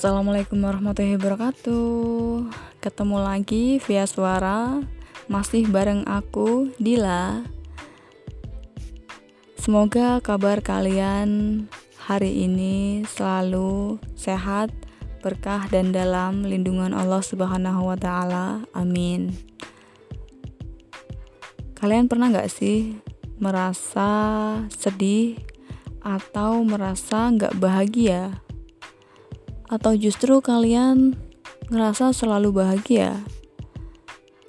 Assalamualaikum warahmatullahi wabarakatuh Ketemu lagi via suara Masih bareng aku, Dila Semoga kabar kalian hari ini selalu sehat, berkah dan dalam lindungan Allah Subhanahu wa taala. Amin. Kalian pernah gak sih merasa sedih atau merasa gak bahagia atau justru kalian ngerasa selalu bahagia?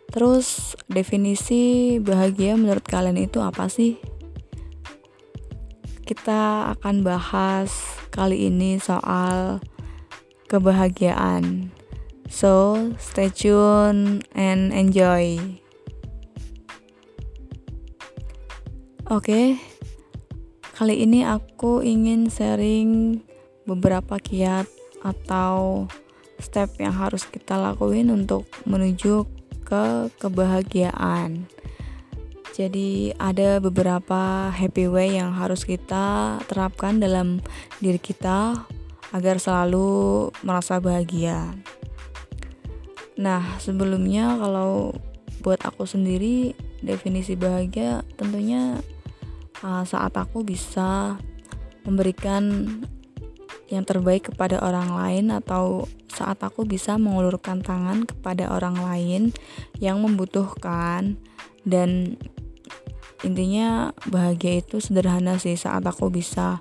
Terus definisi bahagia menurut kalian itu apa sih? Kita akan bahas kali ini soal kebahagiaan. So, stay tune and enjoy. Oke. Okay. Kali ini aku ingin sharing beberapa kiat atau step yang harus kita lakuin untuk menuju ke kebahagiaan. Jadi ada beberapa happy way yang harus kita terapkan dalam diri kita agar selalu merasa bahagia. Nah, sebelumnya kalau buat aku sendiri definisi bahagia tentunya uh, saat aku bisa memberikan yang terbaik kepada orang lain atau saat aku bisa mengulurkan tangan kepada orang lain yang membutuhkan. Dan intinya bahagia itu sederhana sih saat aku bisa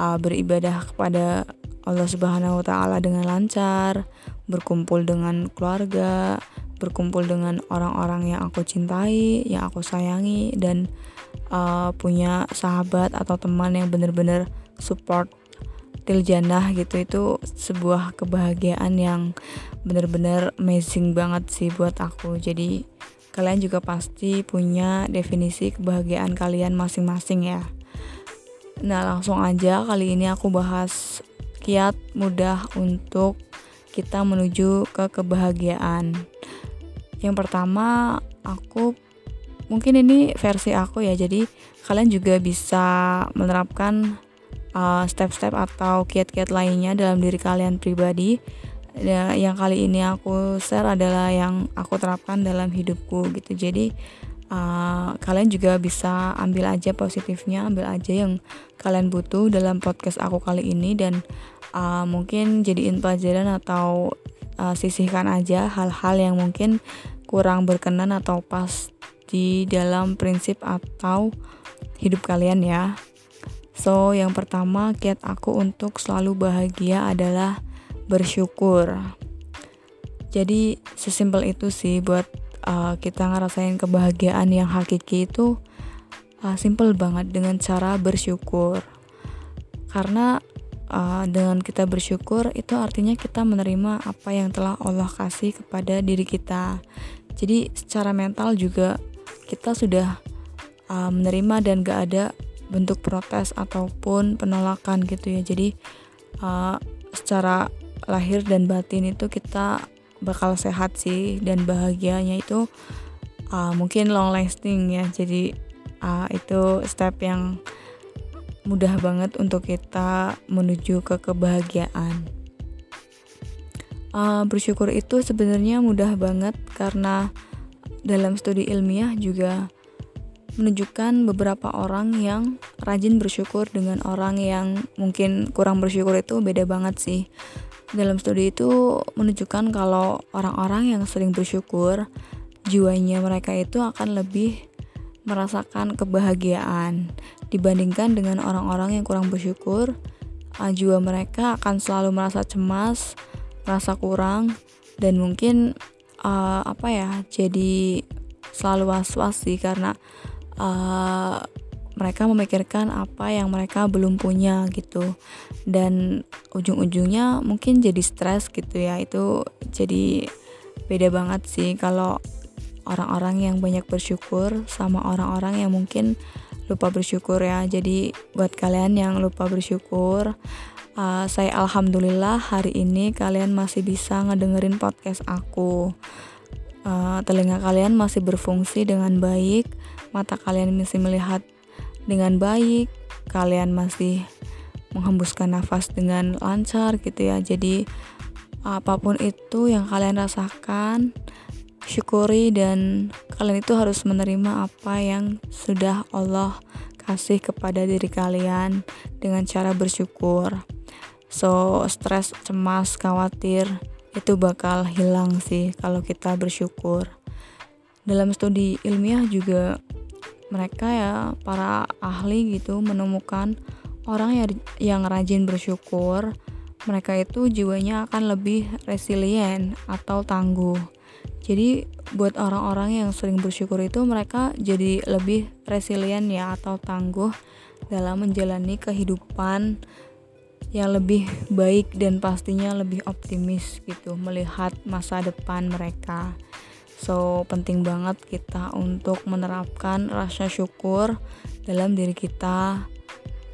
uh, beribadah kepada Allah Subhanahu wa taala dengan lancar, berkumpul dengan keluarga, berkumpul dengan orang-orang yang aku cintai, yang aku sayangi dan uh, punya sahabat atau teman yang benar-benar support Tiljana gitu itu sebuah kebahagiaan yang bener-bener amazing banget sih buat aku. Jadi kalian juga pasti punya definisi kebahagiaan kalian masing-masing ya. Nah langsung aja kali ini aku bahas kiat mudah untuk kita menuju ke kebahagiaan. Yang pertama aku mungkin ini versi aku ya jadi kalian juga bisa menerapkan Uh, step-step uh, atau kiat-kiat lainnya dalam diri kalian pribadi. Ya, yang kali ini aku share adalah yang aku terapkan dalam hidupku gitu. Jadi uh, kalian juga bisa ambil aja positifnya ambil aja yang kalian butuh dalam podcast aku kali ini dan uh, mungkin jadiin pelajaran atau uh, sisihkan aja hal-hal yang mungkin kurang berkenan atau pas di dalam prinsip atau hidup kalian ya So, yang pertama kiat aku untuk selalu bahagia adalah bersyukur. Jadi, sesimpel itu sih buat uh, kita ngerasain kebahagiaan yang hakiki itu uh, simple banget dengan cara bersyukur. Karena uh, dengan kita bersyukur itu artinya kita menerima apa yang telah Allah kasih kepada diri kita. Jadi, secara mental juga kita sudah uh, menerima dan gak ada bentuk protes ataupun penolakan gitu ya. Jadi uh, secara lahir dan batin itu kita bakal sehat sih dan bahagianya itu uh, mungkin long lasting ya. Jadi uh, itu step yang mudah banget untuk kita menuju ke kebahagiaan. Uh, bersyukur itu sebenarnya mudah banget karena dalam studi ilmiah juga menunjukkan beberapa orang yang rajin bersyukur dengan orang yang mungkin kurang bersyukur itu beda banget sih. Dalam studi itu menunjukkan kalau orang-orang yang sering bersyukur, jiwanya mereka itu akan lebih merasakan kebahagiaan dibandingkan dengan orang-orang yang kurang bersyukur. Ah, jiwa mereka akan selalu merasa cemas, merasa kurang, dan mungkin uh, apa ya, jadi selalu was-was sih karena uh, mereka memikirkan apa yang mereka belum punya gitu. Dan ujung-ujungnya mungkin jadi stres gitu ya. Itu jadi beda banget sih kalau orang-orang yang banyak bersyukur sama orang-orang yang mungkin lupa bersyukur ya. Jadi buat kalian yang lupa bersyukur uh, saya alhamdulillah hari ini kalian masih bisa ngedengerin podcast aku uh, telinga kalian masih berfungsi dengan baik mata kalian masih melihat dengan baik, kalian masih menghembuskan nafas dengan lancar gitu ya. Jadi apa pun itu yang kalian rasakan syukuri dan kalian itu harus menerima apa yang sudah Allah kasih kepada diri kalian dengan cara bersyukur. So stres cemas khawatir itu bakal hilang sih kalau kita bersyukur. Dalam studi ilmiah juga mereka ya para ahli gitu menemukan orang yang yang rajin bersyukur mereka itu jiwanya akan lebih resilient atau tangguh. Jadi buat orang-orang yang sering bersyukur itu mereka jadi lebih resilient ya atau tangguh dalam menjalani kehidupan yang lebih baik dan pastinya lebih optimis gitu melihat masa depan mereka. So, penting banget kita untuk menerapkan rasa syukur dalam diri kita.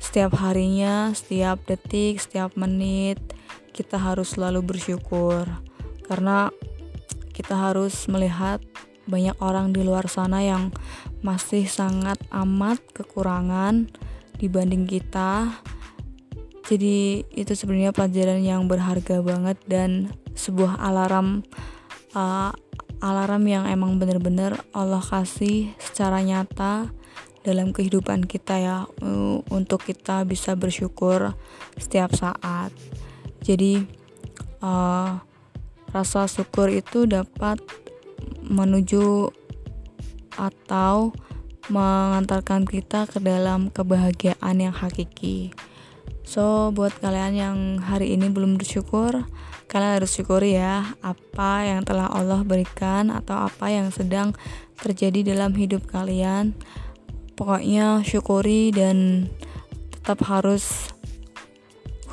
Setiap harinya, setiap detik, setiap menit kita harus selalu bersyukur. Karena kita harus melihat banyak orang di luar sana yang masih sangat amat kekurangan dibanding kita jadi itu sebenarnya pelajaran yang berharga banget dan sebuah alarm uh, alarm yang emang bener-bener Allah kasih secara nyata dalam kehidupan kita ya untuk kita bisa bersyukur setiap saat jadi uh, rasa syukur itu dapat menuju atau mengantarkan kita ke dalam kebahagiaan yang hakiki. So, buat kalian yang hari ini belum bersyukur, kalian harus syukuri ya apa yang telah Allah berikan atau apa yang sedang terjadi dalam hidup kalian. Pokoknya syukuri dan tetap harus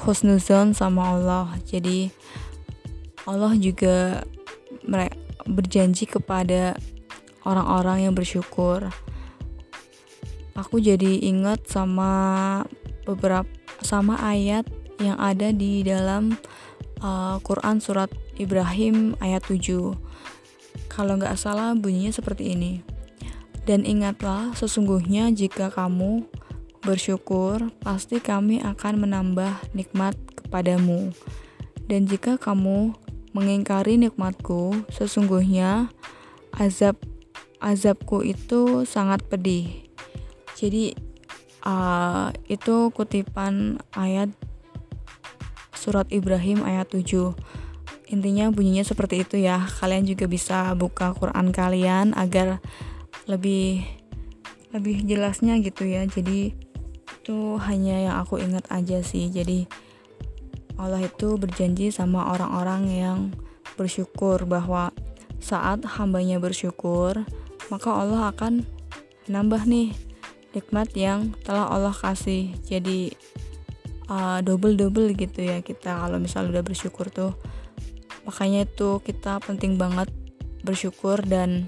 husnuzon sama Allah. Jadi Allah juga berjanji kepada orang-orang yang bersyukur. Aku jadi ingat sama beberapa sama ayat yang ada di dalam uh, Quran surat Ibrahim ayat 7 kalau nggak salah bunyinya seperti ini. Dan ingatlah sesungguhnya jika kamu bersyukur pasti kami akan menambah nikmat kepadamu. Dan jika kamu mengingkari nikmatku sesungguhnya azab azabku itu sangat pedih. Jadi uh, itu kutipan ayat surat Ibrahim ayat 7 intinya bunyinya seperti itu ya. Kalian juga bisa buka Quran kalian agar lebih lebih jelasnya gitu ya. Jadi itu hanya yang aku ingat aja sih. Jadi Allah itu berjanji sama orang-orang yang bersyukur bahwa saat hambanya bersyukur maka Allah akan nambah nih nikmat yang telah Allah kasih jadi uh, double double gitu ya kita kalau misalnya udah bersyukur tuh makanya itu kita penting banget bersyukur dan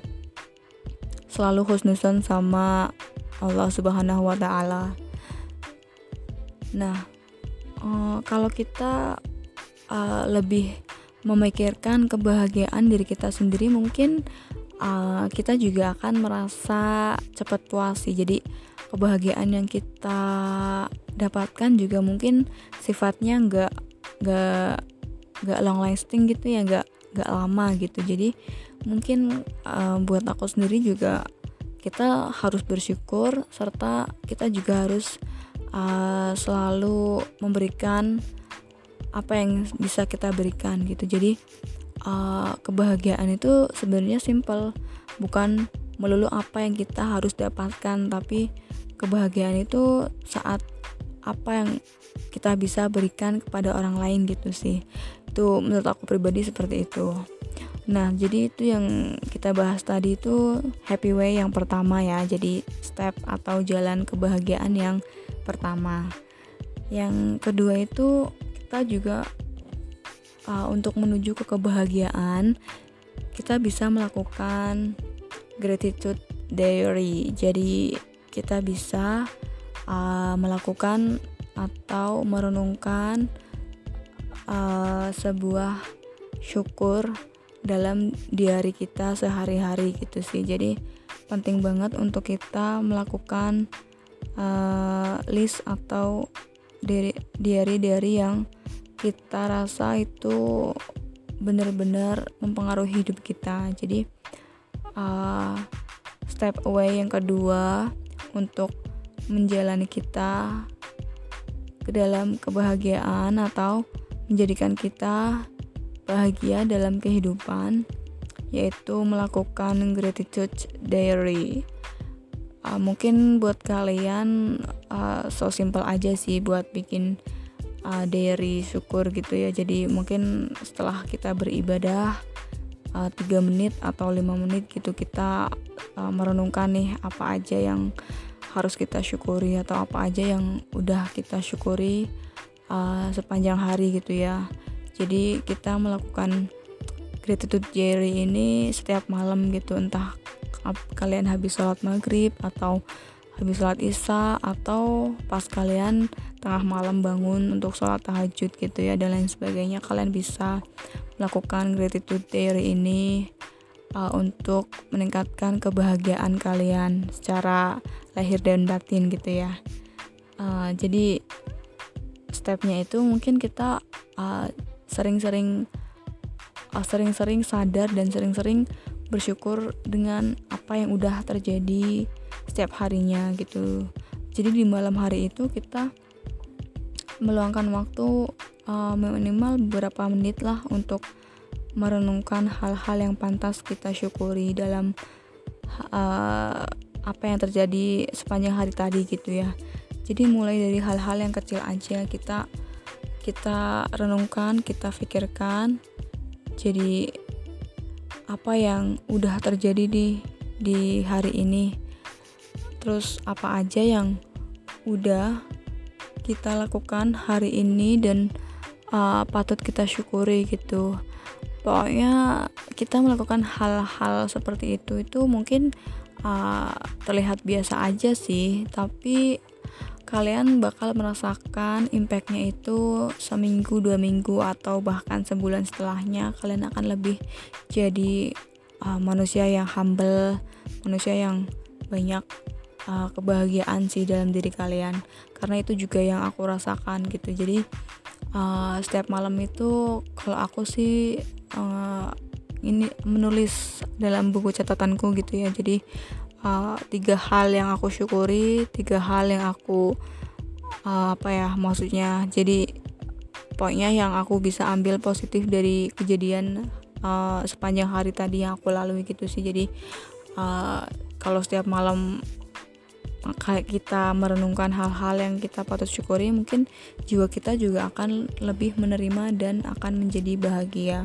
selalu husnusan sama Allah Subhanahu wa taala. Nah, uh, kalau kita uh, lebih memikirkan kebahagiaan diri kita sendiri mungkin uh, kita juga akan merasa cepat puas sih. Jadi kebahagiaan yang kita dapatkan juga mungkin sifatnya nggak nggak nggak long lasting gitu ya nggak nggak lama gitu. Jadi mungkin uh, buat aku sendiri juga kita harus bersyukur serta kita juga harus uh, selalu memberikan apa yang bisa kita berikan gitu. Jadi uh, kebahagiaan itu sebenarnya simple bukan melulu apa yang kita harus dapatkan tapi kebahagiaan itu saat apa yang kita bisa berikan kepada orang lain gitu sih. Itu menurut aku pribadi seperti itu. Nah jadi itu yang kita bahas tadi itu happy way yang pertama ya. Jadi step atau jalan kebahagiaan yang pertama. Yang kedua itu kita juga uh, untuk menuju ke kebahagiaan kita bisa melakukan gratitude diary. Jadi kita bisa uh, melakukan atau merenungkan uh, sebuah syukur dalam diari kita sehari-hari gitu sih. Jadi penting banget untuk kita melakukan uh, list atau diary-diary yang kita rasa itu benar-benar mempengaruhi hidup kita. Jadi uh, step away yang kedua untuk menjalani kita ke dalam kebahagiaan atau menjadikan kita bahagia dalam kehidupan yaitu melakukan gratitude diary. Uh, mungkin buat kalian uh, so simple aja sih buat bikin uh, diary syukur gitu ya. Jadi mungkin setelah kita beribadah uh, 3 menit atau lima menit gitu kita uh, merenungkan nih apa aja yang harus kita syukuri atau apa aja yang udah kita syukuri uh, sepanjang hari gitu ya. Jadi kita melakukan gratitude diary ini setiap malam gitu entah kalian habis sholat maghrib atau habis sholat isya atau pas kalian tengah malam bangun untuk sholat tahajud gitu ya dan lain sebagainya kalian bisa melakukan gratitude diary ini uh, untuk meningkatkan kebahagiaan kalian secara lahir dan batin gitu ya. Uh, jadi stepnya itu mungkin kita uh, sering-sering uh, sering-sering sadar dan sering-sering bersyukur dengan apa yang udah terjadi setiap harinya gitu. Jadi di malam hari itu kita meluangkan waktu uh, minimal beberapa menit lah untuk merenungkan hal-hal yang pantas kita syukuri dalam uh, apa yang terjadi sepanjang hari tadi gitu ya. Jadi mulai dari hal-hal yang kecil aja kita kita renungkan kita pikirkan jadi apa yang udah terjadi di di hari ini. Terus apa aja yang udah kita lakukan hari ini dan uh, patut kita syukuri gitu pokoknya kita melakukan hal-hal seperti itu itu mungkin uh, terlihat biasa aja sih. Tapi kalian bakal merasakan impactnya itu seminggu dua minggu atau bahkan sebulan setelahnya kalian akan lebih jadi uh, manusia yang humble manusia yang banyak uh, kebahagiaan sih dalam diri kalian. Karena itu juga yang aku rasakan gitu. Jadi uh, setiap malam itu kalau aku sih uh, ini menulis dalam buku catatanku gitu ya. Jadi uh, tiga hal yang aku syukuri tiga hal yang aku uh, apa ya maksudnya. Jadi pokoknya yang aku bisa ambil positif dari kejadian uh, sepanjang hari tadi yang aku lalui gitu sih. Jadi uh, kalau setiap malam kayak kita merenungkan hal-hal yang kita patut syukuri mungkin jiwa kita juga akan lebih menerima dan akan menjadi bahagia.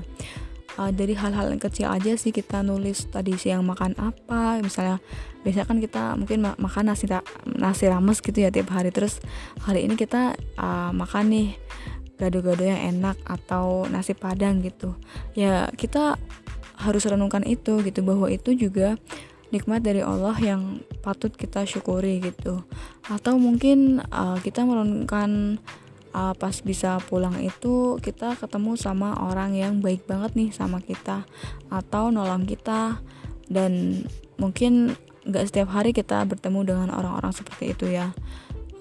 Uh, dari hal-hal yang kecil aja sih kita nulis tadi siang makan apa misalnya biasanya kan kita mungkin ma makan nasi nasi rames gitu ya tiap hari. Terus hari ini kita uh, makan nih gado-gado yang enak atau nasi padang gitu. Ya kita harus renungkan itu gitu bahwa itu juga nikmat dari Allah yang patut kita syukuri gitu. Atau mungkin uh, kita merenungkan uh, pas bisa pulang itu kita ketemu sama orang yang baik banget nih sama kita atau nolong kita. Dan mungkin nggak setiap hari kita bertemu dengan orang-orang seperti itu ya.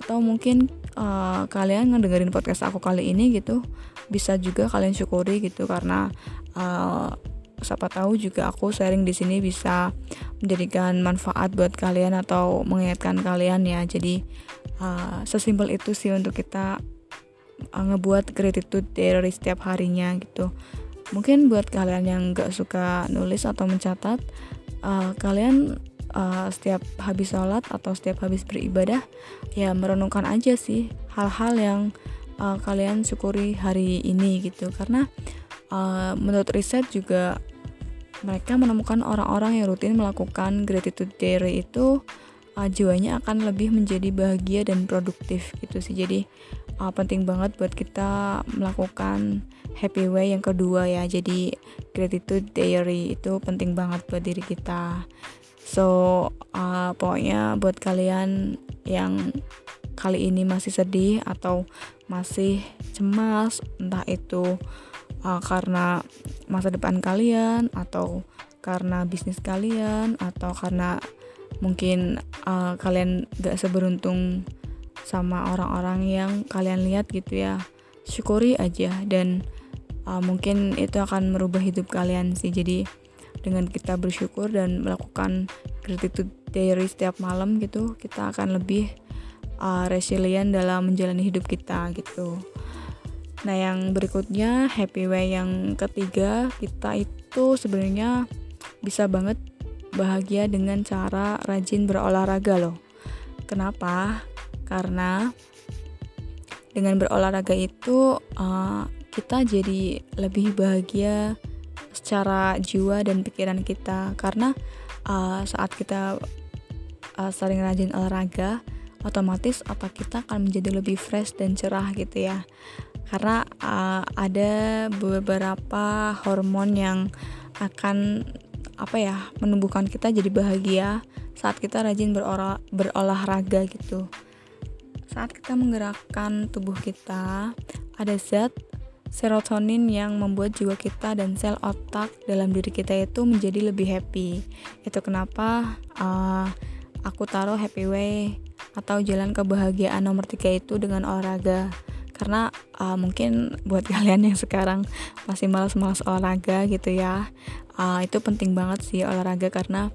Atau mungkin uh, kalian ngedengerin podcast aku kali ini gitu bisa juga kalian syukuri gitu karena uh, siapa tahu juga aku sharing di sini bisa menjadikan manfaat buat kalian atau mengingatkan kalian ya. Jadi uh, sesimpel itu sih untuk kita uh, ngebuat gratitude dari setiap harinya gitu. Mungkin buat kalian yang gak suka nulis atau mencatat uh, kalian uh, setiap habis sholat atau setiap habis beribadah ya merenungkan aja sih hal-hal yang uh, kalian syukuri hari ini gitu. Karena uh, menurut riset juga mereka menemukan orang-orang yang rutin melakukan gratitude diary itu uh, jiwanya akan lebih menjadi bahagia dan produktif gitu sih. Jadi uh, penting banget buat kita melakukan happy way yang kedua ya. Jadi gratitude diary itu penting banget buat diri kita. So uh, pokoknya buat kalian yang kali ini masih sedih atau masih cemas entah itu uh, karena masa depan kalian atau karena bisnis kalian atau karena mungkin uh, kalian gak seberuntung sama orang-orang yang kalian lihat gitu ya. Syukuri aja dan uh, mungkin itu akan merubah hidup kalian sih. Jadi dengan kita bersyukur dan melakukan gratitude diary setiap malam gitu kita akan lebih uh, resilient dalam menjalani hidup kita gitu nah yang berikutnya happy way yang ketiga kita itu sebenarnya bisa banget bahagia dengan cara rajin berolahraga loh. Kenapa? Karena dengan berolahraga itu uh, kita jadi lebih bahagia secara jiwa dan pikiran kita. Karena uh, saat kita uh, sering rajin olahraga otomatis otak kita akan menjadi lebih fresh dan cerah gitu ya karena uh, ada beberapa hormon yang akan apa ya menumbuhkan kita jadi bahagia saat kita rajin berolah, berolahraga gitu saat kita menggerakkan tubuh kita, ada zat serotonin yang membuat jiwa kita dan sel otak dalam diri kita itu menjadi lebih happy. Itu kenapa uh, aku taruh happy way atau jalan kebahagiaan nomor tiga itu dengan olahraga. Karena uh, mungkin buat kalian yang sekarang masih malas-malas olahraga gitu ya, uh, itu penting banget sih olahraga karena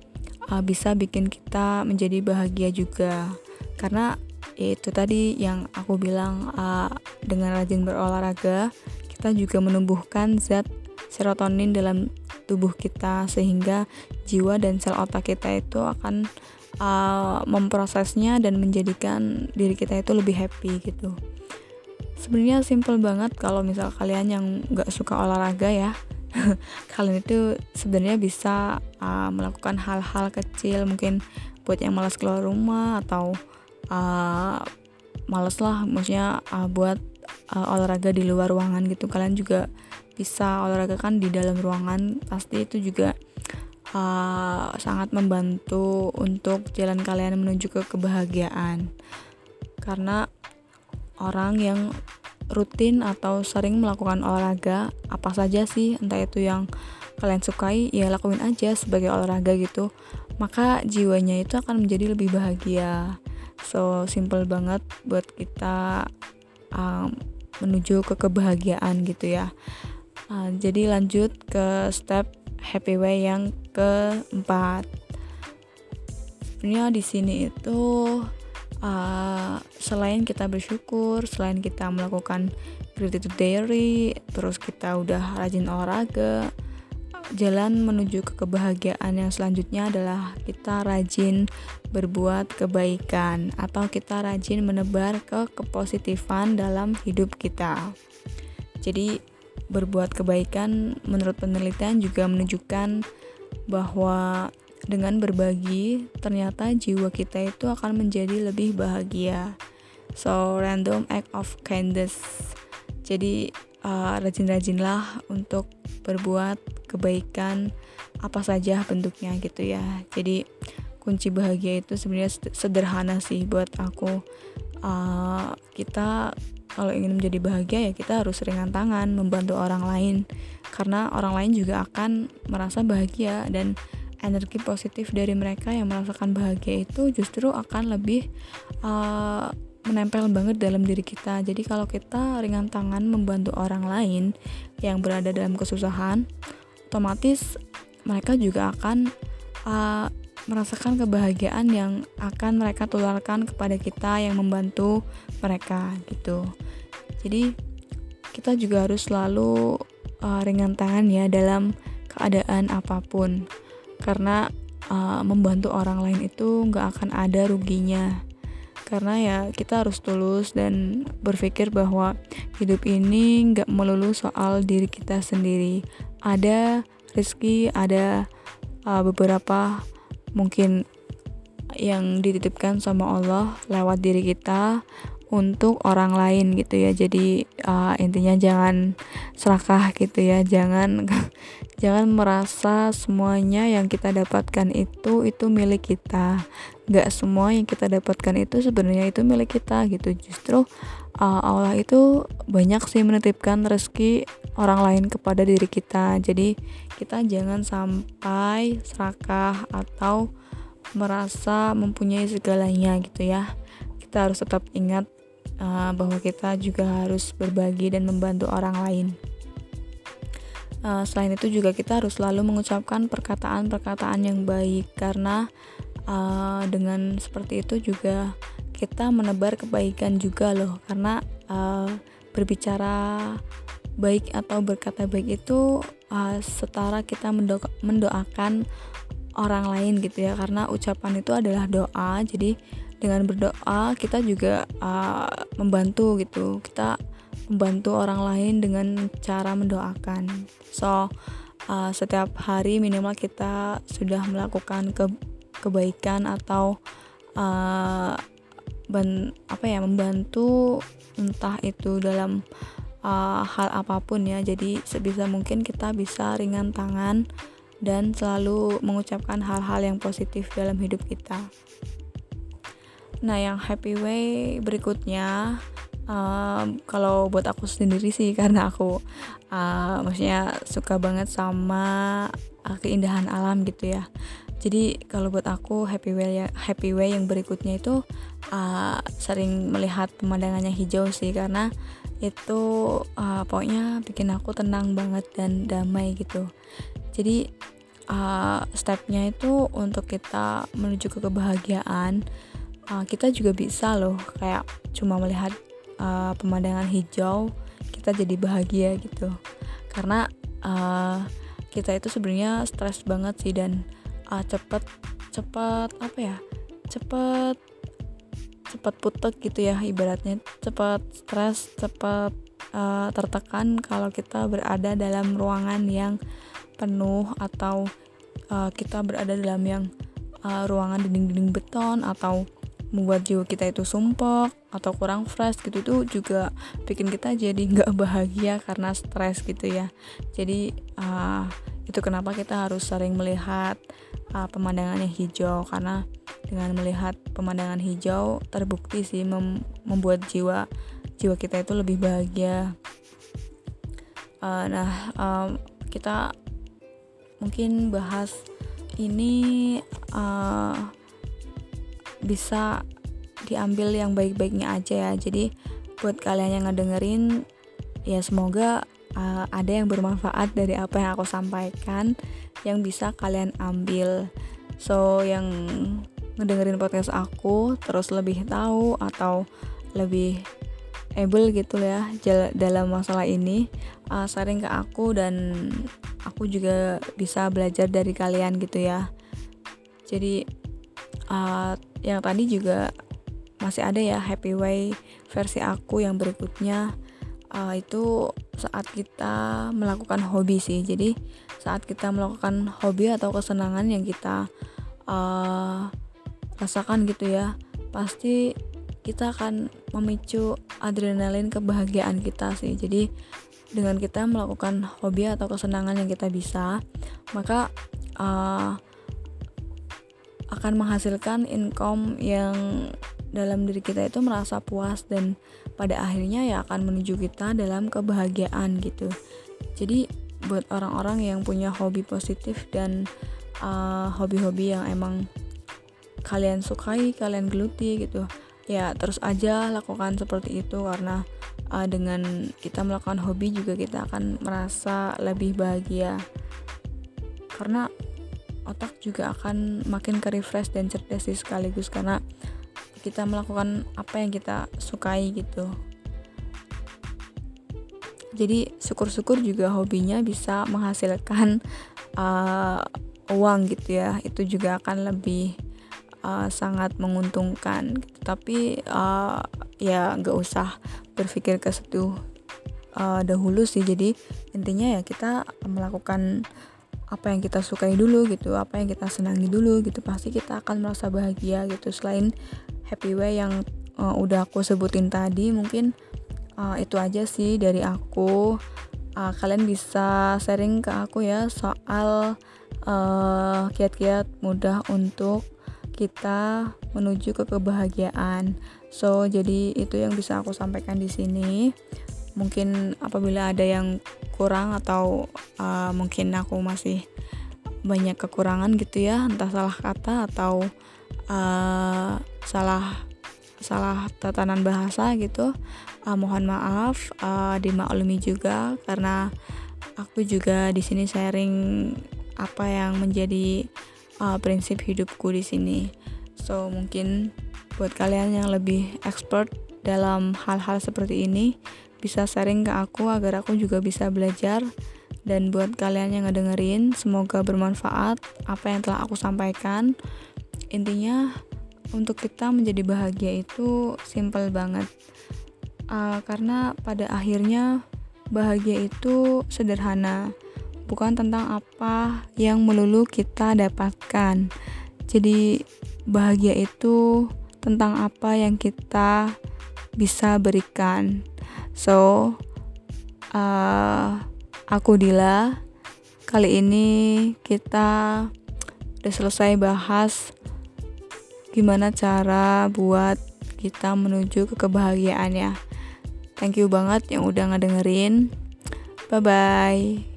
uh, bisa bikin kita menjadi bahagia juga. Karena itu tadi yang aku bilang uh, dengan rajin berolahraga kita juga menumbuhkan zat serotonin dalam tubuh kita sehingga jiwa dan sel otak kita itu akan uh, memprosesnya dan menjadikan diri kita itu lebih happy gitu sebenarnya simple banget kalau misal kalian yang nggak suka olahraga ya. Kalian itu sebenarnya bisa uh, melakukan hal-hal kecil mungkin buat yang malas keluar rumah atau uh, males lah maksudnya uh, buat uh, olahraga di luar ruangan gitu. Kalian juga bisa olahraga kan di dalam ruangan. Pasti itu juga uh, sangat membantu untuk jalan kalian menuju ke kebahagiaan. Karena orang yang rutin atau sering melakukan olahraga apa saja sih entah itu yang kalian sukai ya lakuin aja sebagai olahraga gitu. Maka jiwanya itu akan menjadi lebih bahagia. So simple banget buat kita um, menuju ke kebahagiaan gitu ya. Uh, jadi lanjut ke step happy way yang keempat. Sebenarnya di sini itu uh, selain kita bersyukur selain kita melakukan gratitude diary terus kita udah rajin olahraga jalan menuju ke kebahagiaan yang selanjutnya adalah kita rajin berbuat kebaikan atau kita rajin menebar ke kepositifan dalam hidup kita. Jadi berbuat kebaikan menurut penelitian juga menunjukkan bahwa dengan berbagi ternyata jiwa kita itu akan menjadi lebih bahagia. So random act of kindness. Jadi uh, rajin-rajinlah untuk berbuat kebaikan apa saja bentuknya gitu ya jadi kunci bahagia itu sebenarnya sederhana sih buat aku uh, kita kalau ingin menjadi bahagia ya kita harus ringan tangan membantu orang lain karena orang lain juga akan merasa bahagia dan energi positif dari mereka yang merasakan bahagia itu justru akan lebih uh, menempel banget dalam diri kita. Jadi kalau kita ringan tangan membantu orang lain yang berada dalam kesusahan, otomatis mereka juga akan uh, merasakan kebahagiaan yang akan mereka tularkan kepada kita yang membantu mereka gitu. Jadi kita juga harus selalu uh, ringan tangan ya dalam keadaan apa pun karena uh, membantu orang lain itu nggak akan ada ruginya. Karena ya kita harus tulus dan berpikir bahwa hidup ini nggak melulu soal diri kita sendiri. Ada rezeki ada uh, beberapa mungkin yang dititipkan sama Allah lewat diri kita untuk orang lain gitu ya. Jadi uh, intinya jangan serakah gitu ya. Jangan jangan merasa semuanya yang kita dapatkan itu itu milik kita. Nggak semua yang kita dapatkan itu sebenarnya itu milik kita gitu. Justru uh, Allah itu banyak sih menitipkan rezeki orang lain kepada diri kita. Jadi kita jangan sampai serakah atau merasa mempunyai segalanya gitu ya. Kita harus tetap ingat uh, bahwa kita juga harus berbagi dan membantu orang lain. Uh, selain itu juga kita harus selalu mengucapkan perkataan-perkataan yang baik karena uh, dengan seperti itu juga kita menebar kebaikan juga loh. Karena uh, berbicara baik atau berkata baik itu uh, setara kita mendo mendoakan orang lain gitu ya. Karena ucapan itu adalah doa jadi dengan berdoa kita juga uh, membantu gitu kita membantu orang lain dengan cara mendoakan. So, uh, setiap hari minimal kita sudah melakukan ke kebaikan atau uh, ben, apa ya membantu entah itu dalam uh, hal apa pun ya. Jadi sebisa mungkin kita bisa ringan tangan dan selalu mengucapkan hal-hal yang positif dalam hidup kita. Nah, yang happy way berikutnya um, kalau buat aku sendiri sih karena aku uh, maksudnya suka banget sama uh, keindahan alam gitu ya. Jadi kalau buat aku happy way ya happy way yang berikutnya itu uh, sering melihat pemandangannya hijau sih karena itu uh, pokoknya bikin aku tenang banget dan damai gitu. Jadi uh, stepnya itu untuk kita menuju ke kebahagiaan uh, kita juga bisa loh kayak cuma melihat uh, pemandangan hijau kita jadi bahagia gitu. Karena uh, kita itu sebenarnya stres banget sih dan uh, cepet cepet apa ya cepet cepet putek gitu ya ibaratnya. Cepet stres cepet uh, tertekan kalau kita berada dalam ruangan yang penuh atau uh, kita berada dalam yang uh, ruangan dinding-dinding beton atau membuat jiwa kita itu sumpah atau kurang fresh gitu itu juga bikin kita jadi nggak bahagia karena stres gitu ya. Jadi uh, itu kenapa kita harus sering melihat uh, pemandangan yang hijau. Karena dengan melihat pemandangan hijau terbukti sih mem membuat jiwa jiwa kita itu lebih bahagia. Uh, nah um, kita mungkin bahas ini uh, bisa diambil yang baik-baiknya aja ya. Jadi buat kalian yang ngedengerin ya semoga uh, ada yang bermanfaat dari apa yang aku sampaikan yang bisa kalian ambil. So yang ngedengerin podcast aku terus lebih tahu atau lebih able gitu ya dalam masalah ini uh, sharing ke aku dan aku juga bisa belajar dari kalian gitu ya. Jadi uh, yang tadi juga masih ada ya happy way versi aku yang berikutnya. Uh, itu saat kita melakukan hobi sih. Jadi saat kita melakukan hobi atau kesenangan yang kita uh, rasakan gitu ya pasti kita akan memicu adrenalin kebahagiaan kita sih. Jadi dengan kita melakukan hobi atau kesenangan yang kita bisa maka uh, akan menghasilkan income yang dalam diri kita itu merasa puas dan pada akhirnya ya akan menuju kita dalam kebahagiaan gitu. Jadi buat orang-orang yang punya hobi positif dan uh, hobi-hobi uh, yang emang kalian sukai, kalian geluti gitu, ya terus aja lakukan seperti itu karena uh, dengan kita melakukan hobi juga kita akan merasa lebih bahagia. Karena otak juga akan makin ke refresh dan cerdas sih sekaligus karena kita melakukan apa yang kita sukai gitu. Jadi syukur-syukur juga hobinya bisa menghasilkan uh, uang gitu ya. Itu juga akan lebih uh, sangat menguntungkan gitu. tapi uh, ya nggak usah berpikir ke situ uh, dahulu sih. Jadi intinya ya kita melakukan apa yang kita sukai dulu gitu apa yang kita senangi dulu gitu pasti kita akan merasa bahagia gitu. Selain happy way yang uh, udah aku sebutin tadi mungkin uh, itu aja sih dari aku. Uh, kalian bisa sharing ke aku ya soal uh, kiat-kiat mudah untuk kita menuju ke kebahagiaan. So jadi itu yang bisa aku sampaikan di sini mungkin apabila ada yang kurang atau uh, mungkin aku masih banyak kekurangan gitu ya entah salah kata atau uh, salah salah tatanan bahasa gitu uh, mohon maaf uh, dimaklumi juga karena aku juga di sini sharing apa yang menjadi uh, prinsip hidupku di sini. So mungkin buat kalian yang lebih expert dalam hal-hal seperti ini bisa sharing ke aku agar aku juga bisa belajar. Dan buat kalian yang ngedengerin semoga bermanfaat apa yang telah aku sampaikan. Intinya untuk kita menjadi bahagia itu simple banget. Uh, karena pada akhirnya bahagia itu sederhana bukan tentang apa yang melulu kita dapatkan. Jadi bahagia itu tentang apa yang kita bisa berikan so uh, aku Dila. Kali ini kita udah selesai bahas gimana cara buat kita menuju ke kebahagiaan ya thank you banget yang udah ngedengerin. Bye bye